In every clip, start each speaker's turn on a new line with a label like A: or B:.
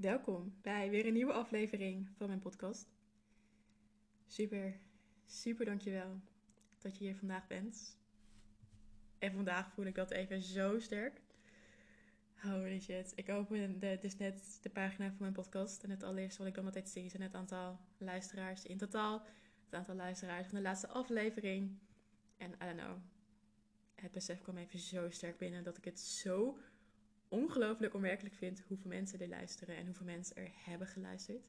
A: Welkom bij weer een nieuwe aflevering van mijn podcast. Super, super dankjewel dat je hier vandaag bent. En vandaag voel ik dat even zo sterk. Holy shit. Ik opende dus net de pagina van mijn podcast. En het allereerste wat ik dan altijd zie zijn het aantal luisteraars in totaal. Het aantal luisteraars van de laatste aflevering. En I don't know. Het besef kwam even zo sterk binnen dat ik het zo ongelooflijk onwerkelijk vind hoeveel mensen er luisteren en hoeveel mensen er hebben geluisterd.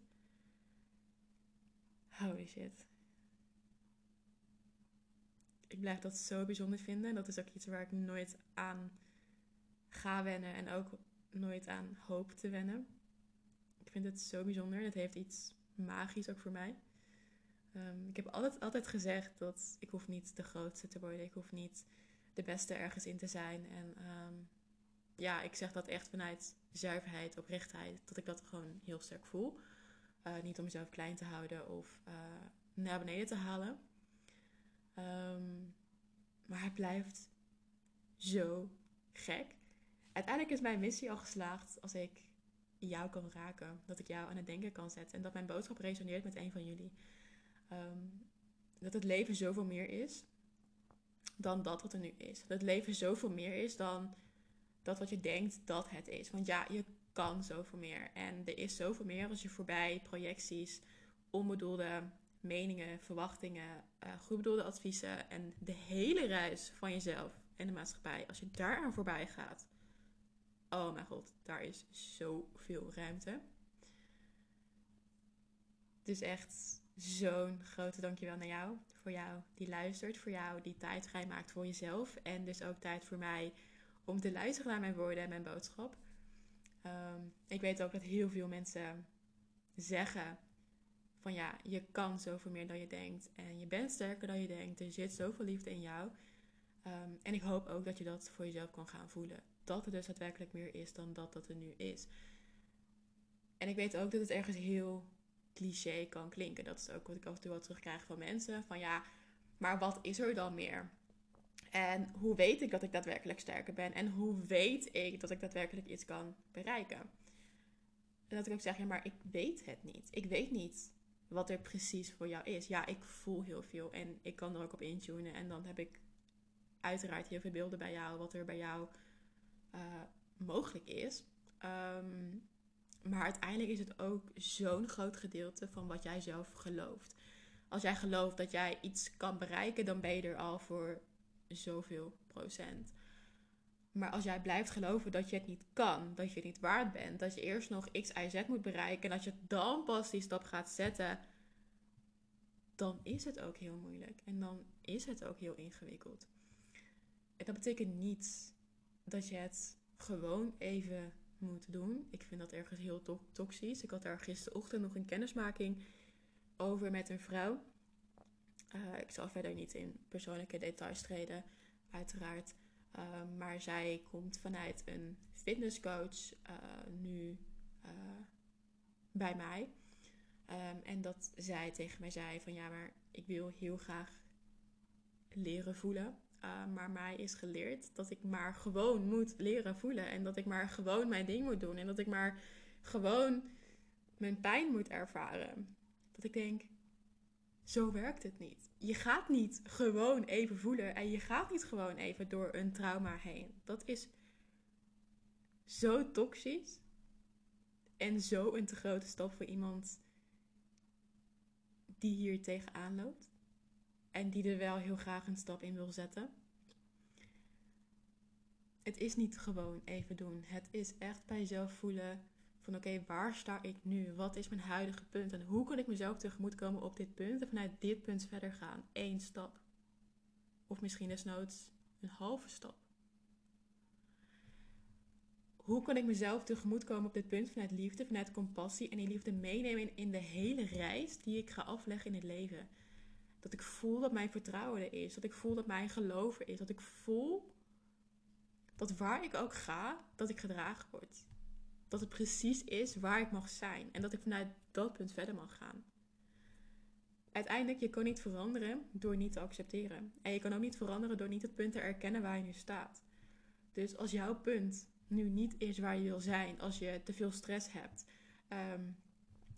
A: Holy shit. Ik blijf dat zo bijzonder vinden. Dat is ook iets waar ik nooit aan ga wennen en ook nooit aan hoop te wennen. Ik vind het zo bijzonder. Het heeft iets magisch ook voor mij. Um, ik heb altijd, altijd gezegd dat ik hoef niet de grootste te worden. Ik hoef niet de beste ergens in te zijn. En um, ja, ik zeg dat echt vanuit zuiverheid, oprechtheid, dat ik dat gewoon heel sterk voel. Uh, niet om mezelf klein te houden of uh, naar beneden te halen. Um, maar het blijft zo gek. Uiteindelijk is mijn missie al geslaagd als ik jou kan raken. Dat ik jou aan het denken kan zetten. En dat mijn boodschap resoneert met een van jullie. Um, dat het leven zoveel meer is dan dat wat er nu is. Dat het leven zoveel meer is dan dat wat je denkt dat het is. Want ja, je kan zoveel meer. En er is zoveel meer als je voorbij projecties, onbedoelde meningen, verwachtingen, uh, goed bedoelde adviezen en de hele reis van jezelf en de maatschappij, als je daaraan voorbij gaat. Oh mijn god, daar is zoveel ruimte. Dus echt zo'n grote dankjewel naar jou. Voor jou die luistert, voor jou die tijd vrijmaakt voor jezelf. En dus ook tijd voor mij om te luisteren naar mijn woorden en mijn boodschap. Um, ik weet ook dat heel veel mensen zeggen van ja, je kan zoveel meer dan je denkt. En je bent sterker dan je denkt. Er zit zoveel liefde in jou. Um, en ik hoop ook dat je dat voor jezelf kan gaan voelen. Dat er dus daadwerkelijk meer is dan dat dat er nu is. En ik weet ook dat het ergens heel cliché kan klinken. Dat is ook wat ik af en toe wel terugkrijg van mensen. Van ja, maar wat is er dan meer? En hoe weet ik dat ik daadwerkelijk sterker ben? En hoe weet ik dat ik daadwerkelijk iets kan bereiken? En dat ik ook zeg, ja, maar ik weet het niet. Ik weet niet wat er precies voor jou is. Ja, ik voel heel veel en ik kan er ook op intunen. En dan heb ik uiteraard heel veel beelden bij jou, wat er bij jou uh, mogelijk is. Um, maar uiteindelijk is het ook zo'n groot gedeelte van wat jij zelf gelooft. Als jij gelooft dat jij iets kan bereiken, dan ben je er al voor zoveel procent. Maar als jij blijft geloven dat je het niet kan, dat je het niet waard bent, dat je eerst nog X, Y, Z moet bereiken en dat je dan pas die stap gaat zetten, dan is het ook heel moeilijk. En dan is het ook heel ingewikkeld. En dat betekent niet dat je het gewoon even moet doen. Ik vind dat ergens heel to toxisch. Ik had daar gisterochtend nog een kennismaking over met een vrouw. Uh, ik zal verder niet in persoonlijke details treden, uiteraard. Uh, maar zij komt vanuit een fitnesscoach uh, nu bij mij. Um, en dat zij tegen mij zei van ja, maar ik wil heel graag leren voelen. maar mij is geleerd dat ik maar gewoon moet leren voelen. En dat ik maar gewoon mijn ding moet doen. En dat ik maar gewoon mijn pijn moet ervaren. Dat ik denk, zo werkt het niet. Je gaat niet gewoon even voelen en je gaat niet gewoon even door een trauma heen. Dat is zo toxisch en zo een te grote stap voor iemand die hier tegenaan loopt en die er wel heel graag een stap in wil zetten. Het is niet gewoon even doen. Het is echt bij jezelf voelen van oké, waar sta ik nu? Wat is mijn huidige punt? En hoe kan ik mezelf tegemoetkomen op dit punt? En vanuit dit punt verder gaan. Eén stap. Of misschien desnoods een halve stap. Hoe kan ik mezelf tegemoetkomen op dit punt vanuit liefde, vanuit compassie en die liefde meenemen in de hele reis die ik ga afleggen in het leven? Dat ik voel dat mijn vertrouwen er is. Dat ik voel dat mijn geloof er is. Dat ik voel dat waar ik ook ga, dat ik gedragen word dat het precies is waar ik mag zijn. En dat ik vanuit dat punt verder mag gaan. Uiteindelijk, je kan niet veranderen door niet te accepteren. En je kan ook niet veranderen door niet het punt te erkennen waar je nu staat. Dus als jouw punt nu niet is waar je wil zijn, als je te veel stress hebt, Ehm,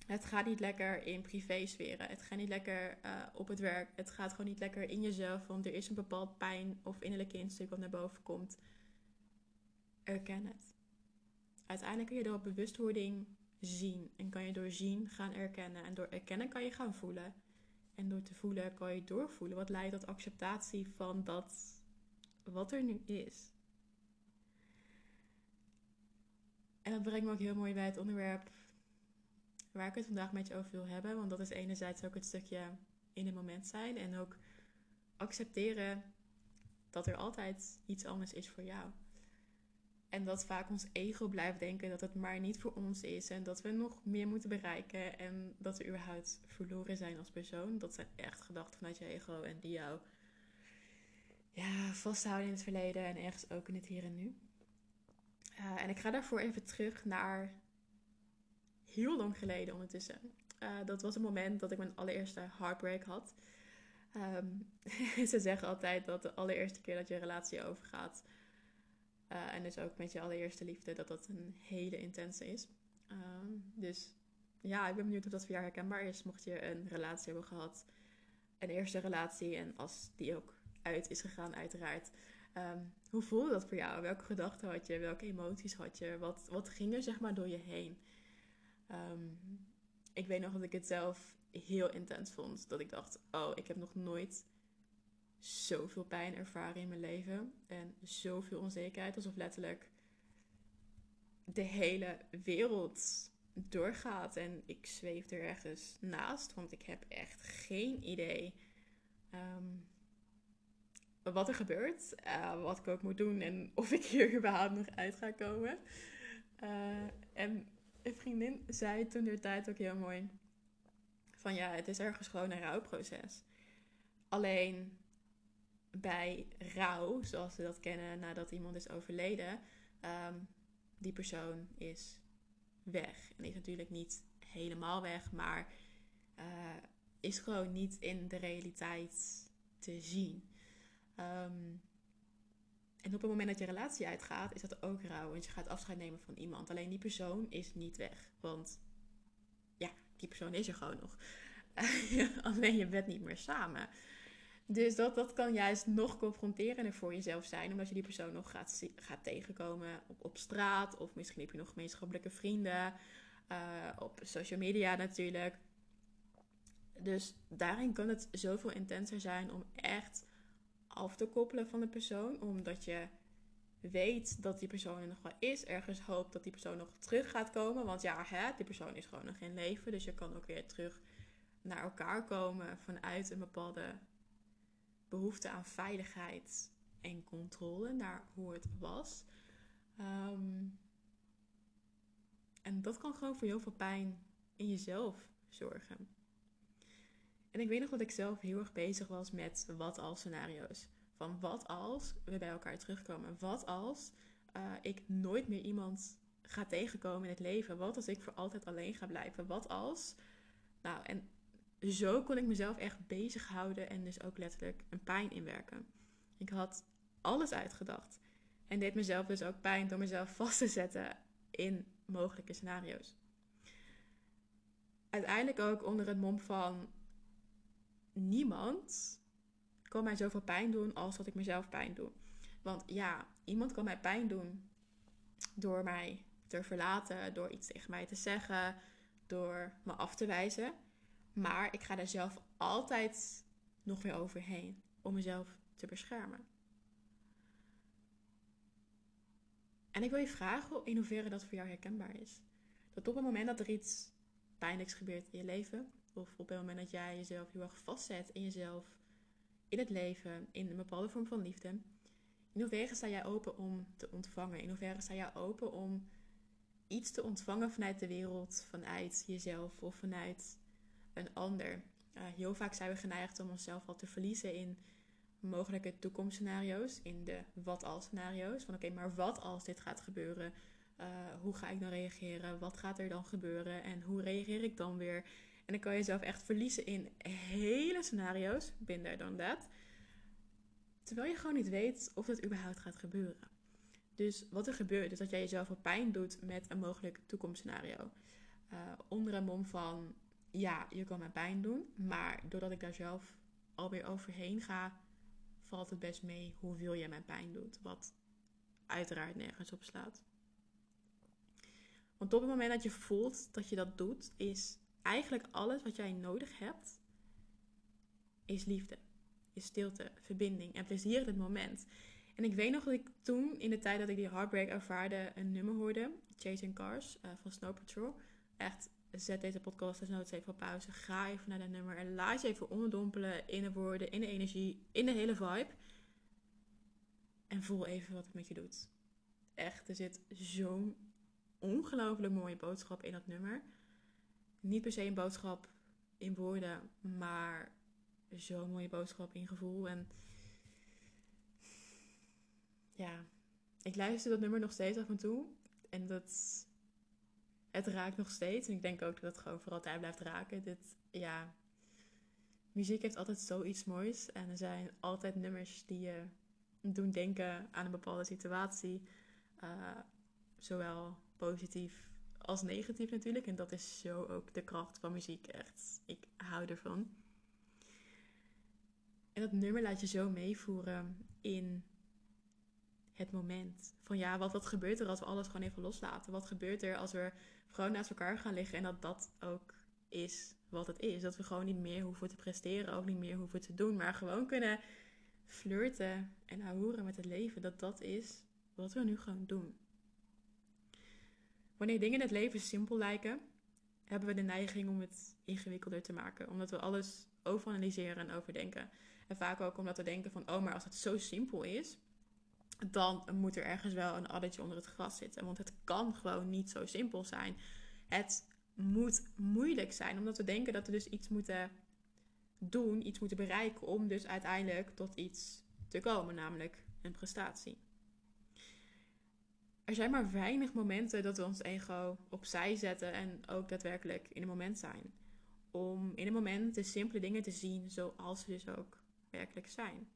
A: het gaat niet lekker in privésferen. Het gaat niet lekker uh, op het werk. Het gaat gewoon niet lekker in jezelf. Want er is een bepaald pijn of innerlijke instuk wat naar boven komt. Erken het. Uiteindelijk kun je door bewustwording zien. En kan je door zien gaan erkennen. En door erkennen kan je gaan voelen. En door te voelen kan je doorvoelen. Wat leidt tot acceptatie van dat wat er nu is. En dat brengt me ook heel mooi bij het onderwerp waar ik het vandaag met je over wil hebben. Want dat is enerzijds ook het stukje in het moment zijn. En ook accepteren dat er altijd iets anders is voor jou. En dat vaak ons ego blijft denken dat het maar niet voor ons is. En dat we nog meer moeten bereiken. En dat we überhaupt verloren zijn als persoon. Dat zijn echt gedachten vanuit je ego. En die jou ja, vasthouden in het verleden. En ergens ook in het hier en nu. Uh, en ik ga daarvoor even terug naar heel lang geleden ondertussen. Uh, dat was het moment dat ik mijn allereerste heartbreak had. Um, ze zeggen altijd dat de allereerste keer dat je relatie overgaat, uh, en dus ook met je allereerste liefde, dat dat een hele intense is. Um, dus ja, ik ben benieuwd of dat voor jou herkenbaar is. Mocht je een relatie hebben gehad, een eerste relatie, en als die ook uit is gegaan, uiteraard. Um, hoe voelde dat voor jou? Welke gedachten had je? Welke emoties had je? Wat, wat ging er zeg maar door je heen? Um, ik weet nog dat ik het zelf heel intens vond. Dat ik dacht, oh, ik heb nog nooit zoveel pijn ervaren in mijn leven. En zoveel onzekerheid. Alsof letterlijk de hele wereld doorgaat. En ik zweef er ergens naast. Want ik heb echt geen idee um, wat er gebeurt. Uh, wat ik ook moet doen. En of ik hier überhaupt nog uit ga komen. Uh, en een vriendin zei toen de tijd ook heel mooi: van ja, het is ergens gewoon een rouwproces. Alleen bij rouw, zoals we dat kennen nadat iemand is overleden, um, die persoon is weg. En is natuurlijk niet helemaal weg, maar uh, is gewoon niet in de realiteit te zien. Um, en op het moment dat je relatie uitgaat, is dat ook rouw. Want je gaat afscheid nemen van iemand. Alleen die persoon is niet weg. Want ja, die persoon is er gewoon nog. Alleen je bent niet meer samen. Dus dat, dat kan juist nog confronterender voor jezelf zijn. Omdat je die persoon nog gaat, gaat tegenkomen op, op straat. Of misschien heb je nog gemeenschappelijke vrienden. Uh, op social media natuurlijk. Dus daarin kan het zoveel intenser zijn om echt af te koppelen van de persoon. Omdat je weet dat die persoon er nog wel is. Ergens hoopt dat die persoon nog terug gaat komen. Want ja, hè, die persoon is gewoon nog in leven. Dus je kan ook weer terug naar elkaar komen vanuit een bepaalde behoefte aan veiligheid en controle naar hoe het was. Um, en dat kan gewoon voor heel veel pijn in jezelf zorgen. En ik weet nog dat ik zelf heel erg bezig was met wat als scenario's. Van wat als we bij elkaar terugkomen? Wat als uh, ik nooit meer iemand ga tegenkomen in het leven? Wat als ik voor altijd alleen ga blijven? Wat als? Nou, en zo kon ik mezelf echt bezighouden en dus ook letterlijk een pijn inwerken. Ik had alles uitgedacht. En deed mezelf dus ook pijn door mezelf vast te zetten in mogelijke scenario's. Uiteindelijk ook onder het mom van niemand kan mij zoveel pijn doen als dat ik mezelf pijn doe. Want ja, iemand kan mij pijn doen door mij te verlaten, door iets tegen mij te zeggen, door me af te wijzen. Maar ik ga daar zelf altijd nog weer overheen om mezelf te beschermen. En ik wil je vragen in hoeverre dat voor jou herkenbaar is. Dat op het moment dat er iets pijnlijks gebeurt in je leven, of op het moment dat jij jezelf heel erg vastzet in jezelf, in het leven, in een bepaalde vorm van liefde. In hoeverre sta jij open om te ontvangen? In hoeverre sta jij open om iets te ontvangen vanuit de wereld, vanuit jezelf of vanuit een ander? Heel vaak zijn we geneigd om onszelf al te verliezen in mogelijke toekomstscenario's, in de wat-als scenario's. Van oké, maar wat als dit gaat gebeuren? Uh, hoe ga ik dan reageren? Wat gaat er dan gebeuren? En hoe reageer ik dan weer? En dan kan je jezelf echt verliezen in hele scenario's, binnen dan dat. Terwijl je gewoon niet weet of dat überhaupt gaat gebeuren. Dus wat er gebeurt is dat jij jezelf wat pijn doet met een mogelijk toekomstscenario. Uh, onder een mom van, ja, je kan mij pijn doen. Maar doordat ik daar zelf alweer overheen ga, valt het best mee hoeveel jij mijn pijn doet. Wat uiteraard nergens op slaat. Want op het moment dat je voelt dat je dat doet, is eigenlijk alles wat jij nodig hebt, is liefde, is stilte, verbinding en plezier in het moment. En ik weet nog dat ik toen, in de tijd dat ik die heartbreak ervaarde, een nummer hoorde, Chasing Cars uh, van Snow Patrol. Echt, zet deze podcast nooit even op pauze. Ga even naar dat nummer en laat je even onderdompelen in de woorden, in de energie, in de hele vibe. En voel even wat het met je doet. Echt, er zit zo'n ongelooflijk mooie boodschap in dat nummer. Niet per se een boodschap in woorden, maar zo'n mooie boodschap in gevoel. En ja, ik luister dat nummer nog steeds af en toe. En dat, het raakt nog steeds. En ik denk ook dat het gewoon voor altijd blijft raken. Dit, ja, muziek heeft altijd zoiets moois. En er zijn altijd nummers die je doen denken aan een bepaalde situatie. Uh, zowel positief als negatief natuurlijk. En dat is zo ook de kracht van muziek. Echt, ik hou ervan. En dat nummer laat je zo meevoeren in het moment. Van ja, wat, wat gebeurt er als we alles gewoon even loslaten? Wat gebeurt er als we gewoon naast elkaar gaan liggen en dat dat ook is wat het is? Dat we gewoon niet meer hoeven te presteren, ook niet meer hoeven te doen, maar gewoon kunnen flirten en houden met het leven. Dat dat is wat we nu gewoon doen. Wanneer dingen in het leven simpel lijken, hebben we de neiging om het ingewikkelder te maken. Omdat we alles overanalyseren en overdenken. En vaak ook omdat we denken van, oh, maar als het zo simpel is, dan moet er ergens wel een addertje onder het gras zitten. Want het kan gewoon niet zo simpel zijn. Het moet moeilijk zijn, omdat we denken dat we dus iets moeten doen, iets moeten bereiken om dus uiteindelijk tot iets te komen, namelijk een prestatie. Er zijn maar weinig momenten dat we ons ego opzij zetten en ook daadwerkelijk in een moment zijn. Om in een moment de simpele dingen te zien zoals ze dus ook werkelijk zijn.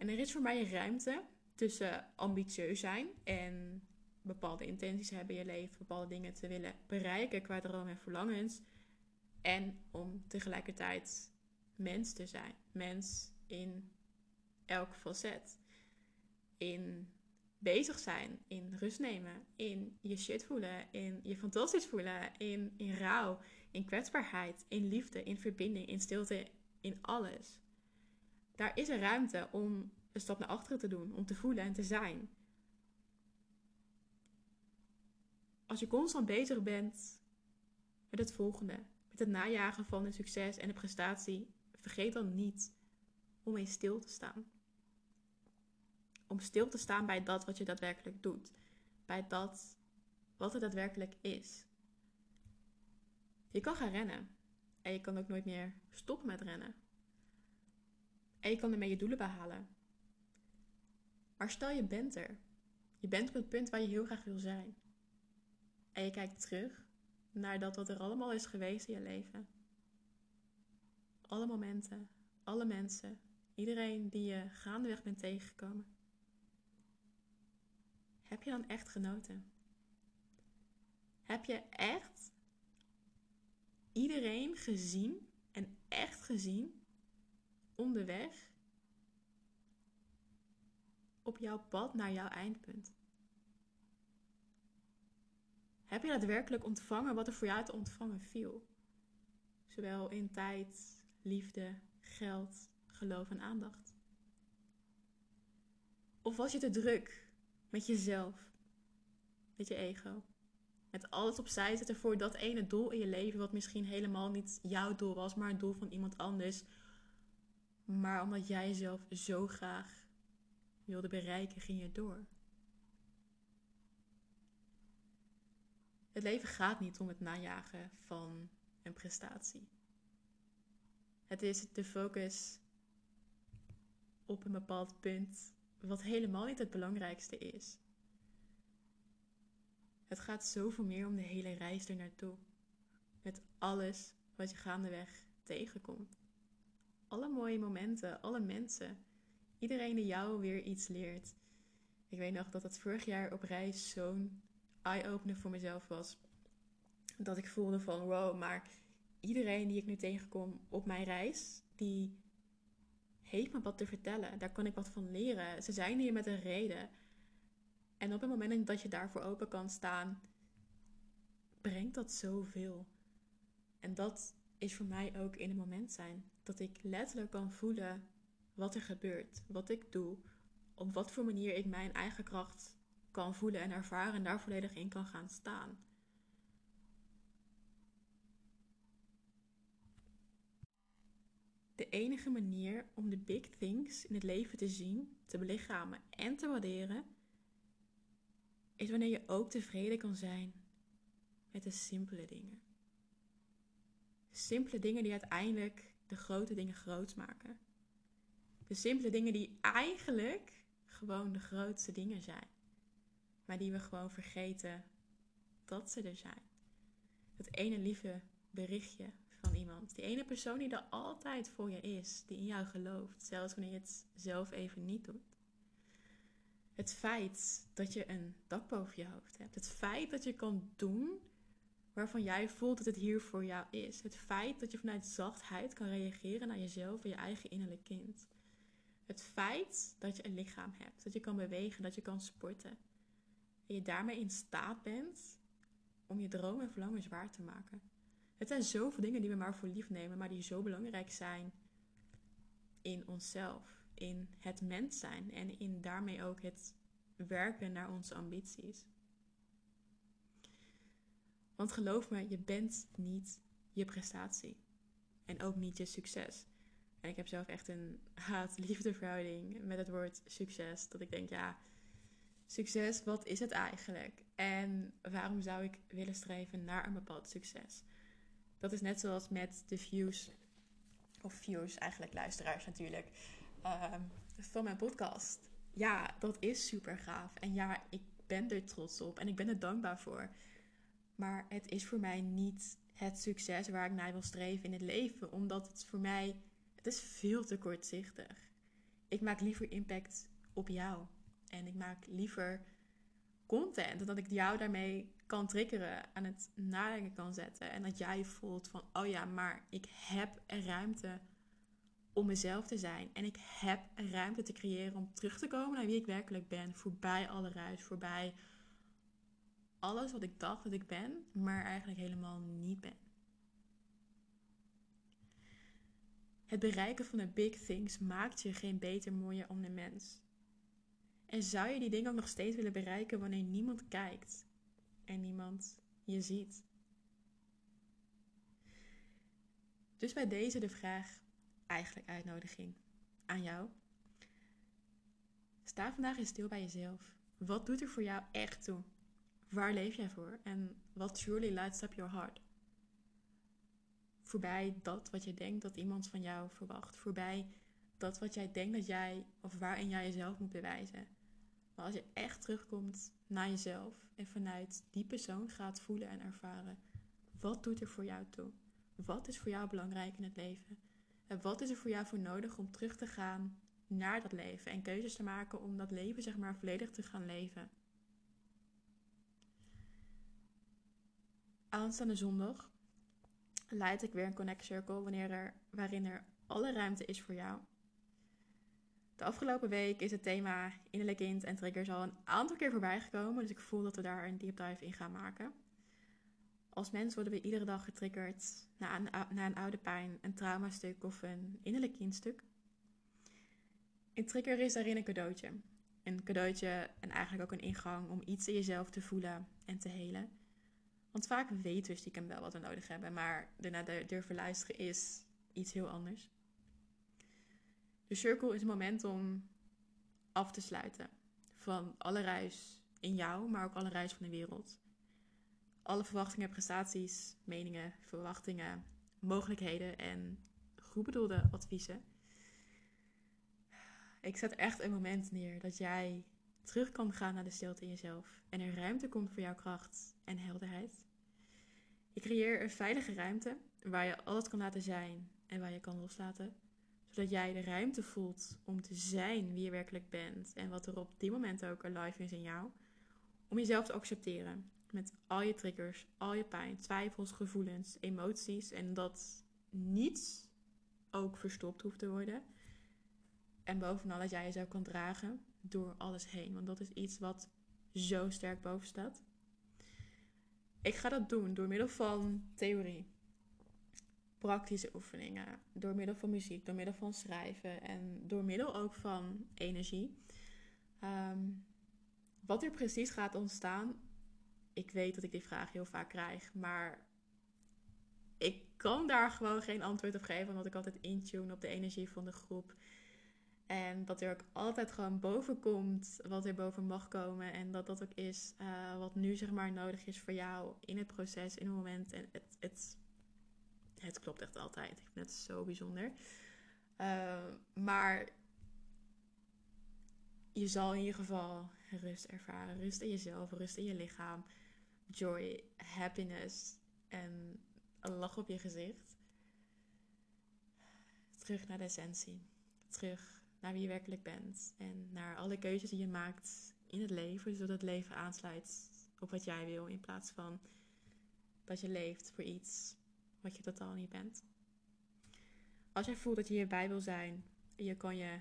A: En er is voor mij een ruimte tussen ambitieus zijn en bepaalde intenties hebben in je leven, bepaalde dingen te willen bereiken qua dromen en verlangens. En om tegelijkertijd mens te zijn. Mens in elk facet. In bezig zijn, in rust nemen, in je shit voelen, in je fantastisch voelen, in, in rouw, in kwetsbaarheid, in liefde, in verbinding, in stilte, in alles. Daar is een ruimte om een stap naar achteren te doen, om te voelen en te zijn. Als je constant bezig bent met het volgende, met het najagen van een succes en een prestatie, vergeet dan niet om eens stil te staan. Om stil te staan bij dat wat je daadwerkelijk doet, bij dat wat er daadwerkelijk is. Je kan gaan rennen en je kan ook nooit meer stoppen met rennen. En je kan ermee je doelen behalen. Maar stel je bent er. Je bent op het punt waar je heel graag wil zijn. En je kijkt terug naar dat wat er allemaal is geweest in je leven. Alle momenten, alle mensen, iedereen die je gaandeweg bent tegengekomen. Heb je dan echt genoten? Heb je echt iedereen gezien en echt gezien onderweg op jouw pad naar jouw eindpunt? Heb je daadwerkelijk ontvangen wat er voor jou te ontvangen viel? Zowel in tijd, liefde, geld, geloof en aandacht. Of was je te druk met jezelf, met je ego? Met alles opzij zetten voor dat ene doel in je leven, wat misschien helemaal niet jouw doel was, maar een doel van iemand anders. Maar omdat jij jezelf zo graag wilde bereiken, ging je door. Het leven gaat niet om het najagen van een prestatie. Het is de focus op een bepaald punt, wat helemaal niet het belangrijkste is. Het gaat zoveel meer om de hele reis er naartoe. Met alles wat je gaandeweg tegenkomt. Alle mooie momenten, alle mensen iedereen die jou weer iets leert. Ik weet nog dat het vorig jaar op reis zo'n eye-opener voor mezelf was. Dat ik voelde van wow, maar iedereen die ik nu tegenkom op mijn reis, die heeft me wat te vertellen. Daar kan ik wat van leren. Ze zijn hier met een reden. En op het moment dat je daarvoor open kan staan, brengt dat zoveel. En dat is voor mij ook in het moment zijn. Dat ik letterlijk kan voelen wat er gebeurt, wat ik doe, op wat voor manier ik mijn eigen kracht kan voelen en ervaren en daar volledig in kan gaan staan. De enige manier om de big things in het leven te zien, te belichamen en te waarderen, is wanneer je ook tevreden kan zijn met de simpele dingen. Simpele dingen die uiteindelijk de grote dingen groot maken. De simpele dingen die eigenlijk gewoon de grootste dingen zijn. Maar die we gewoon vergeten dat ze er zijn. Dat ene lieve berichtje van iemand. Die ene persoon die er altijd voor je is. Die in jou gelooft. Zelfs wanneer je het zelf even niet doet. Het feit dat je een dak boven je hoofd hebt. Het feit dat je kan doen waarvan jij voelt dat het hier voor jou is. Het feit dat je vanuit zachtheid kan reageren naar jezelf en je eigen innerlijk kind. Het feit dat je een lichaam hebt, dat je kan bewegen, dat je kan sporten. En je daarmee in staat bent om je dromen en verlangens waar te maken. Het zijn zoveel dingen die we maar voor lief nemen, maar die zo belangrijk zijn in onszelf, in het mens zijn en in daarmee ook het werken naar onze ambities. Want geloof me, je bent niet je prestatie. En ook niet je succes. En ik heb zelf echt een haat-liefde verhouding met het woord succes. Dat ik denk, ja, succes, wat is het eigenlijk? En waarom zou ik willen streven naar een bepaald succes? Dat is net zoals met de views, of views eigenlijk, luisteraars natuurlijk, ehm, van mijn podcast. Ja, dat is super gaaf. En ja, ik ben er trots op en ik ben er dankbaar voor. Maar het is voor mij niet het succes waar ik naar wil streven in het leven. Omdat het voor mij, het is veel te kortzichtig. Ik maak liever impact op jou. En ik maak liever content. Dat ik jou daarmee kan triggeren, aan het nadenken kan zetten. En dat jij voelt van, oh ja, maar ik heb ruimte om mezelf te zijn. En ik heb ruimte te creëren om terug te komen naar wie ik werkelijk ben. Voorbij alle ruis, voorbij alles wat ik dacht dat ik ben, maar eigenlijk helemaal niet ben. Het bereiken van de big things maakt je geen beter, mooier om mens. En zou je die dingen ook nog steeds willen bereiken wanneer niemand kijkt en niemand je ziet? Dus bij deze de vraag, eigenlijk uitnodiging aan jou. Sta vandaag eens stil bij jezelf. Wat doet er voor jou echt toe? Waar leef jij voor? En wat truly lights up your heart? Voorbij dat wat je denkt dat iemand van jou verwacht. Voorbij dat wat jij denkt dat jij, of waarin jij jezelf moet bewijzen. Maar als je echt terugkomt naar jezelf en vanuit die persoon gaat voelen en ervaren. Wat doet er voor jou toe? Wat is voor jou belangrijk in het leven? En wat is er voor jou voor nodig om terug te gaan naar dat leven en keuzes te maken om dat leven zeg maar volledig te gaan leven? Aanstaande zondag leid ik weer een Connect Circle wanneer er, waarin er alle ruimte is voor jou. De afgelopen week is het thema innerlijk kind en triggers al een aantal keer voorbij gekomen. Dus ik voel dat we daar een deep dive in gaan maken. Als mens worden we iedere dag getriggerd naar een, naar een oude pijn, een traumastuk of een innerlijk kindstuk. Een trigger is daarin een cadeautje. Een cadeautje en eigenlijk ook een ingang om iets in jezelf te voelen en te helen. Want vaak weten we stiekem wel wat we nodig hebben, maar daarna durven luisteren is iets heel anders. De circle is een moment om af te sluiten van alle ruis in jou, maar ook alle ruis van de wereld. Alle verwachtingen, prestaties, meningen, verwachtingen, mogelijkheden en goed bedoelde adviezen. Ik zet echt een moment neer dat jij terug kan gaan naar de stilte in jezelf en er ruimte komt voor jouw kracht en helderheid. Ik creëer een veilige ruimte waar je alles kan laten zijn en waar je kan loslaten, zodat jij de ruimte voelt om te zijn wie je werkelijk bent en wat er op die moment ook alive is in jou, om jezelf te accepteren Met al je triggers, al je pijn, twijfels, gevoelens, emoties. En dat niets ook verstopt hoeft te worden. En bovenal dat jij jezelf kan dragen door alles heen. Want dat is iets wat zo sterk boven staat. Ik ga dat doen door middel van theorie, praktische oefeningen, door middel van muziek, door middel van schrijven en door middel ook van energie. Ehm, wat er precies gaat ontstaan, ik weet dat ik die vraag heel vaak krijg, maar ik kan daar gewoon geen antwoord op geven, omdat ik altijd intune op de energie van de groep. En dat er ook altijd gewoon boven komt wat er boven mag komen. En dat dat ook is uh, wat nu zeg maar nodig is voor jou in het proces, in het moment. En het, het, het klopt echt altijd. Ik vind het zo bijzonder. Uh, maar je zal in ieder geval rust ervaren. Rust in jezelf, rust in je lichaam. Joy, happiness en een lach op je gezicht. Terug naar de essentie. Terug naar wie je werkelijk bent. En naar alle keuzes die je maakt in het leven, zodat het leven aansluit op wat jij wil. In plaats van dat je leeft voor iets wat je totaal niet bent. Als jij voelt dat je hierbij wil zijn, je kan je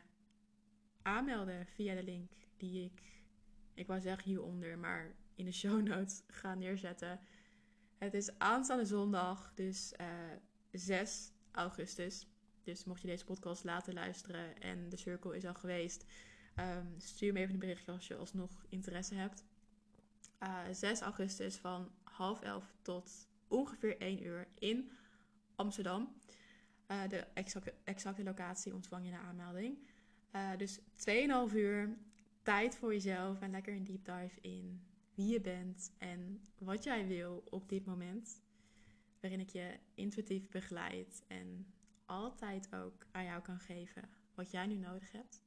A: aanmelden via de link die ik, ik wou zeggen hieronder, maar in de show notes ga neerzetten. Het is aanstaande zondag, dus uh, eh, 6 augustus. Dus mocht je deze podcast laten luisteren en de cirkel is al geweest, um, stuur me even een berichtje als je alsnog interesse hebt. Uh, eh, 6 augustus van half elf tot ongeveer 1 uur in Amsterdam. Uh, de exacte, locatie ontvang je de aanmelding. Uh, dus 2,5 uur tijd voor jezelf en lekker een deep dive in wie je bent en wat jij wil op dit moment. Waarin ik je intuïtief begeleid en altijd ook aan jou kan geven wat jij nu nodig hebt.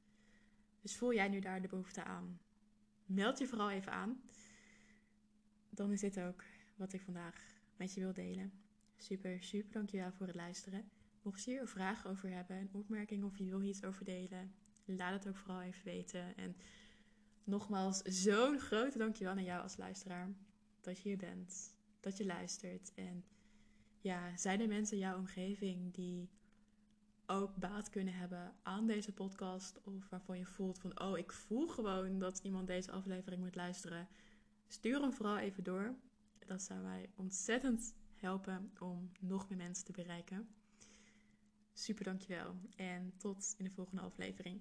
A: Dus voel jij nu daar de behoefte aan? Meld je vooral even aan. Dan is dit ook wat ik vandaag met je wil delen. Super, super dankjewel voor het luisteren. Mocht je hier vragen over hebben, een opmerking of je wil iets over delen, laat het ook vooral even weten. En nogmaals, zo'n grote dankjewel aan jou als luisteraar. Dat je hier bent, dat je luistert. En ja, zijn er mensen in jouw omgeving die ook baat kunnen hebben aan deze podcast. Of waarvan je voelt van, oh, ik voel gewoon dat iemand deze aflevering moet luisteren. Stuur hem vooral even door. Dat zou mij ontzettend helpen om nog meer mensen te bereiken. Super dankjewel en tot in de volgende aflevering.